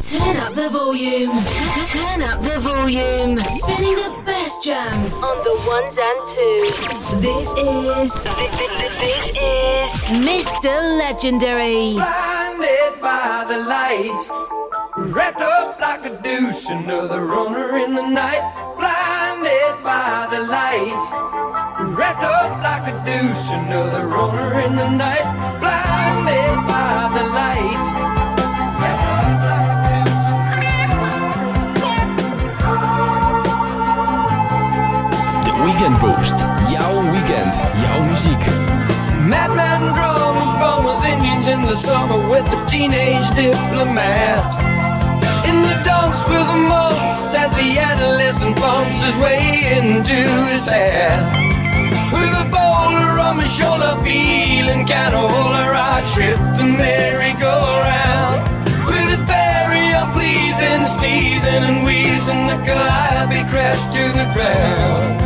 Turn up the volume. Turn up the volume. Spinning the best jams on the ones and twos. This is. This is. Mr. Legendary. Blinded by the light. Wrapped up like a douche. Another runner in the night. Blinded by the light. Wrapped up like a douche. Another runner in the night. Summer with a teenage diplomat. In the dumps with the mumps as the adolescent bumps his way into his hair. With a boulder on my shoulder, feeling kinda older, I trip the merry-go-round. With his very unpleasing sneezing and wheezing, the calliope crashed to the ground.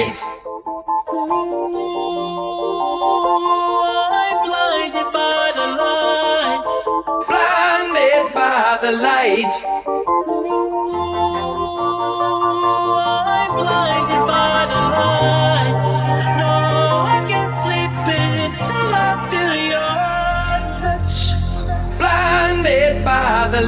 Light. I'm blinded by the lights. Blinded by the light. I'm blinded by the lights. No, I can't sleep until I feel your touch. Blinded by the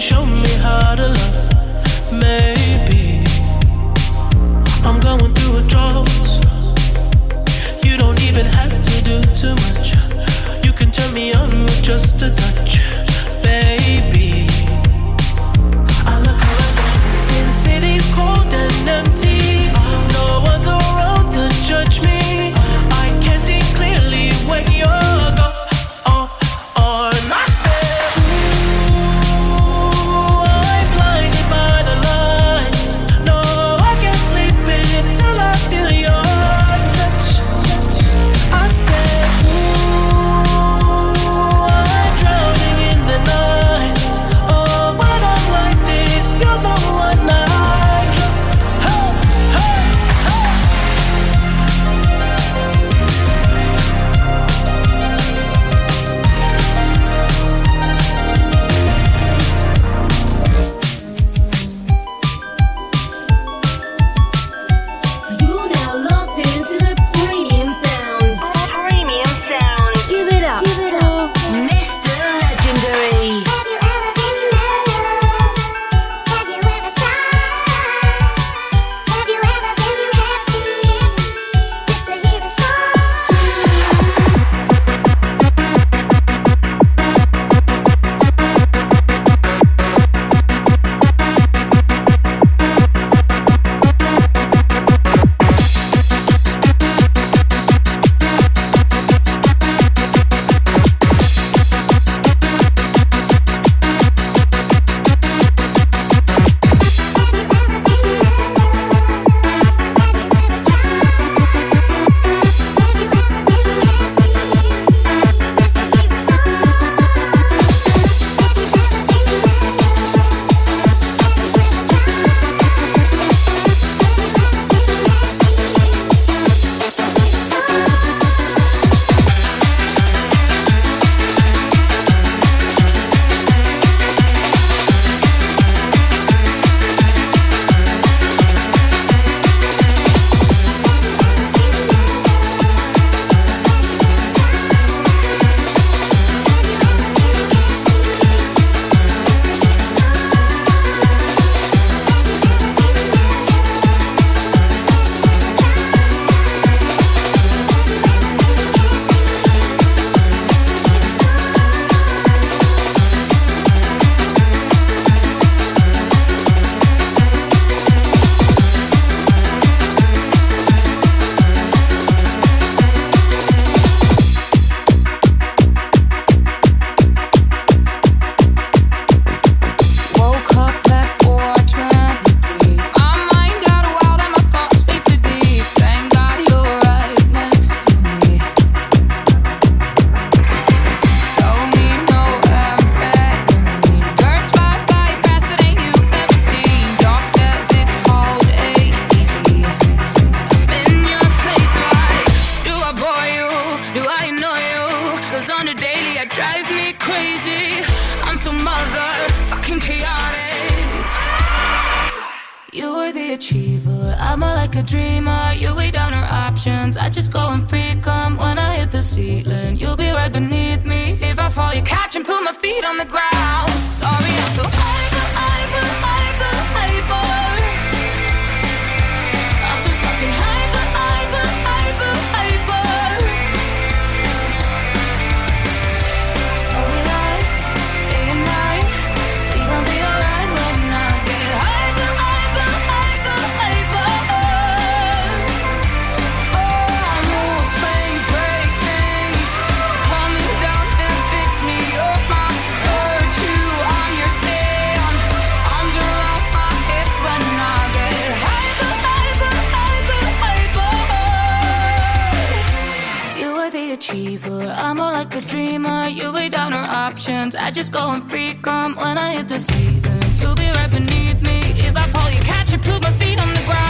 light. just a dreamer, you weigh down our options. I just go and freak come when I hit the ceiling. You'll be right beneath me. If I fall, you catch and put my feet on the ground. Sorry. ones. I just go and freak them when I hit the ceiling. You'll be right beneath me. If I fall, you catch and put my feet on the ground.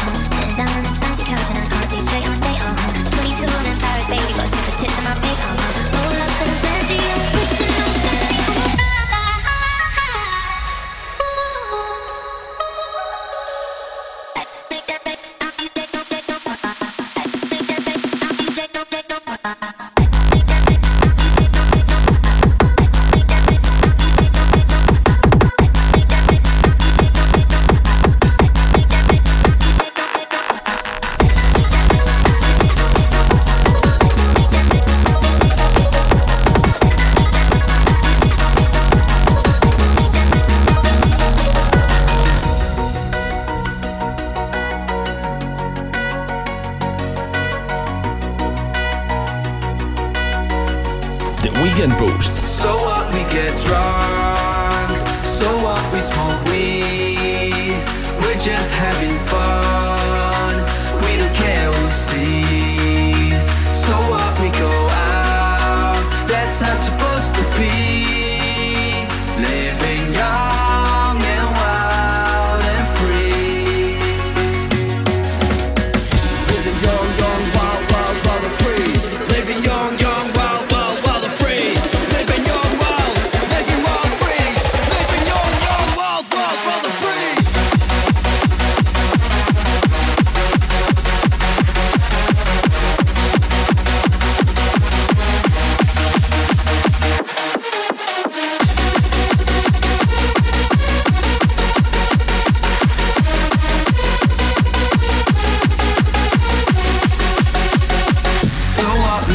what we smoke weed. We're just having fun.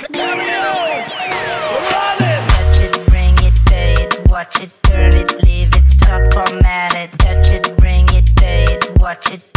Touch it, bring it. Watch it, turn it, leave it, start. Touch it, bring it. Watch it.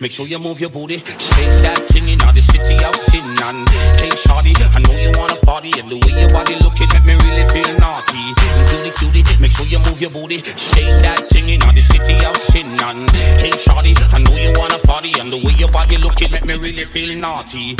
You move your booty. Shake that thing in the city. And hey, shawty, I know you wanna party. And the way your body looking make me really feel naughty. Cutie, cutie, make sure you move your booty. Shake that thing in the city. And hey, shawty, I know you wanna party. And the way your body looking make me really feel naughty.